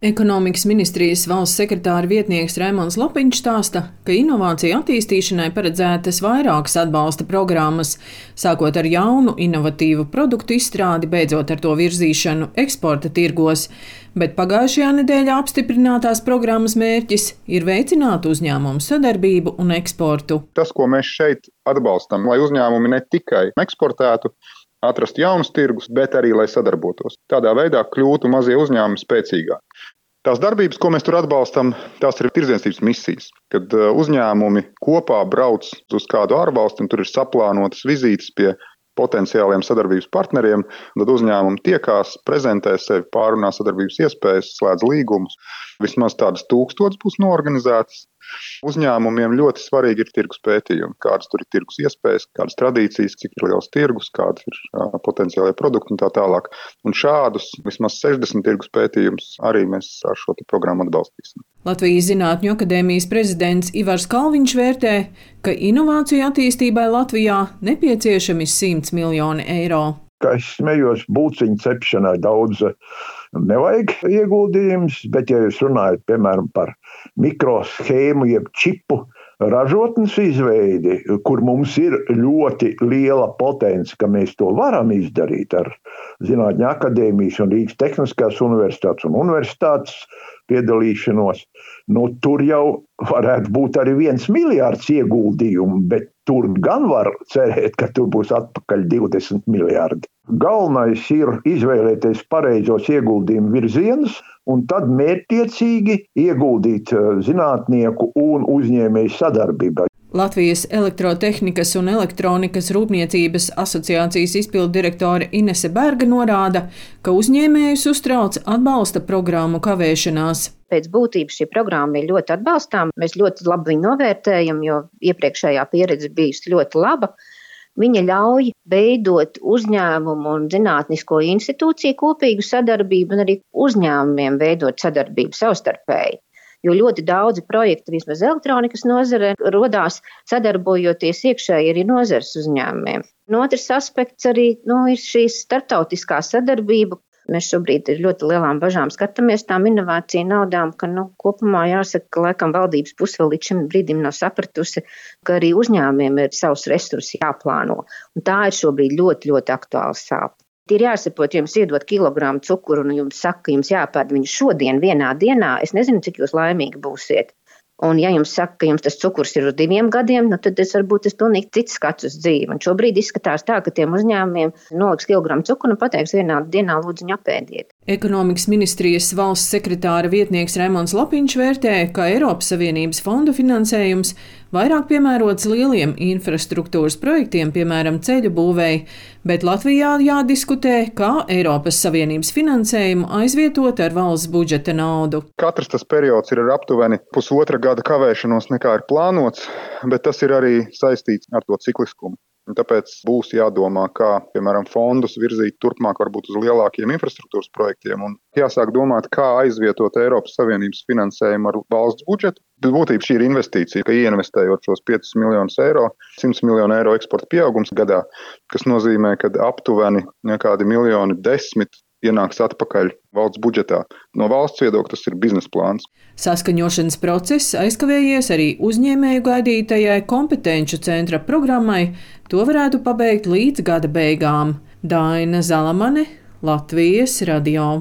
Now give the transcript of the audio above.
Ekonomikas ministrijas valsts sekretāra vietnieks Raimons Lopiņš stāsta, ka inovāciju attīstīšanai paredzētas vairākas atbalsta programmas, sākot ar jaunu, inovatīvu produktu izstrādi, beidzot ar to virzīšanu eksporta tirgos, bet pagājušajā nedēļā apstiprinātās programmas mērķis ir veicināt uzņēmumu sadarbību un eksportu. Tas, ko mēs šeit atbalstam, lai uzņēmumi ne tikai eksportētu, atrast jaunus tirgus, bet arī lai sadarbotos. Tādā veidā kļūtu mazie uzņēmumi spēcīgāki. Tās darbības, ko mēs tur atbalstam, tās ir tirdzniecības misijas. Kad uh, uzņēmumi kopā brauc uz kādu ārvalsti un tur ir saplānotas vizītes pie potenciāliem sadarbības partneriem, tad uzņēmumi tiekās, prezentē sevi, pārunā sadarbības iespējas, slēdz līgumus. Vismaz tādas tūkstotis būs norganizētas. Uzņēmumiem ļoti svarīgi ir tirgus pētījumi, kādas tur ir tirgus iespējas, kādas tradīcijas, cik ir liels tirgus, kādas ir uh, potenciālie produkti un tā tālāk. Un šādus vismaz 60 tirgus pētījumus arī mēs ar šo programmu atbalstīsim. Latvijas Zinātņu akadēmijas prezidents Ivars Kalviņš vērtē, ka inovāciju attīstībai Latvijā nepieciešami 100 miljoni eiro. Kā es smējos, būciņu cepšanai daudz nevajag ieguldījumus, bet, ja jūs runājat piemēram par mikroshēmu, jeb čipu ražotnes izveidi, kur mums ir ļoti liela potence, ka mēs to varam izdarīt ar Zinātņu akadēmijas un Rīgas Tehniskās universitātes un universitātes piedalīšanos, nu, tur jau varētu būt arī viens miljards ieguldījumu, bet tur gan var cerēt, ka tur būs atpakaļ 20 miljardi. Galvenais ir izvēlēties pareizos ieguldījumu virzienus un tad mērķtiecīgi ieguldīt eh, zinātnieku un uzņēmēju sadarbībā. Latvijas elektrotehnikas un elektronikas rūpniecības asociācijas izpildu direktore Inese Berga norāda, ka uzņēmējus uztrauc atbalsta programmu kavēšanās. Pēc būtības šī programma ir ļoti atbalstāma. Mēs ļoti labi viņu novērtējam, jo iepriekšējā pieredze bijusi ļoti laba. Viņa ļauj veidot uzņēmumu un zinātnisko institūciju kopīgu sadarbību, un arī uzņēmumiem veidot sadarbību savstarpēji. Jo ļoti daudzi projekti, vismaz elektronikas nozarē, radās sadarbojoties iekšēji arī nozares uzņēmumiem. Un otrs aspekts arī nu, ir šī starptautiskā sadarbība, Mēs šobrīd ar ļoti lielām bažām skatāmies tām inovāciju naudām, ka nu, kopumā jāsaka, ka laikam valdības puse vēl līdz šim brīdim nav sapratusi, ka arī uzņēmumiem ir savs resursi jāplāno. Un tā ir šobrīd ļoti, ļoti aktuāla sāpe. Ir jāsaprot, ja jums iedod kilogramu cukuru un jums saka, ka jums jāpērk viņu šodien, vienā dienā. Es nezinu, cik jūs laimīgi būsiet. Un, ja jums saka, ka jums tas cukurs ir uz diviem gadiem, nu, tad tas varbūt ir pilnīgi cits skats uz dzīvi. Un šobrīd izskatās tā, ka tiem uzņēmumiem noliks kilogramu cukuru un pateiks vienā dienā lūdzu apēdiet. Ekonomikas ministrijas valsts sekretāra vietnieks Raimons Lapiņš vērtē, ka Eiropas Savienības fondu finansējums vairāk piemērots lieliem infrastruktūras projektiem, piemēram, ceļu būvēi, bet Latvijā jādiskutē, kā Eiropas Savienības finansējumu aizvietot ar valsts budžeta naudu. Katrs tas periods ir ar aptuveni pusotra gada kavēšanos nekā ir plānots, bet tas ir arī saistīts ar to cikliskumu. Un tāpēc būs jādomā, kā, piemēram, fondus virzīt turpmāk varbūt uz lielākiem infrastruktūras projektiem un jāsāk domāt, kā aizvietot Eiropas Savienības finansējumu ar valsts budžetu. Būtībā šī ir investīcija, ka ieinvestējot šos 5 miljonus eiro, 100 miljonu eiro eksporta pieaugums gadā, kas nozīmē, ka aptuveni kādi miljoni desmit ienāks atpakaļ valsts budžetā. No valsts viedokļa tas ir biznesa plāns. Saskaņošanas process aizkavējies arī uzņēmēju gaidītajai kompetenču centra programmai. To varētu pabeigt līdz gada beigām. Daina Zalamane, Latvijas radio.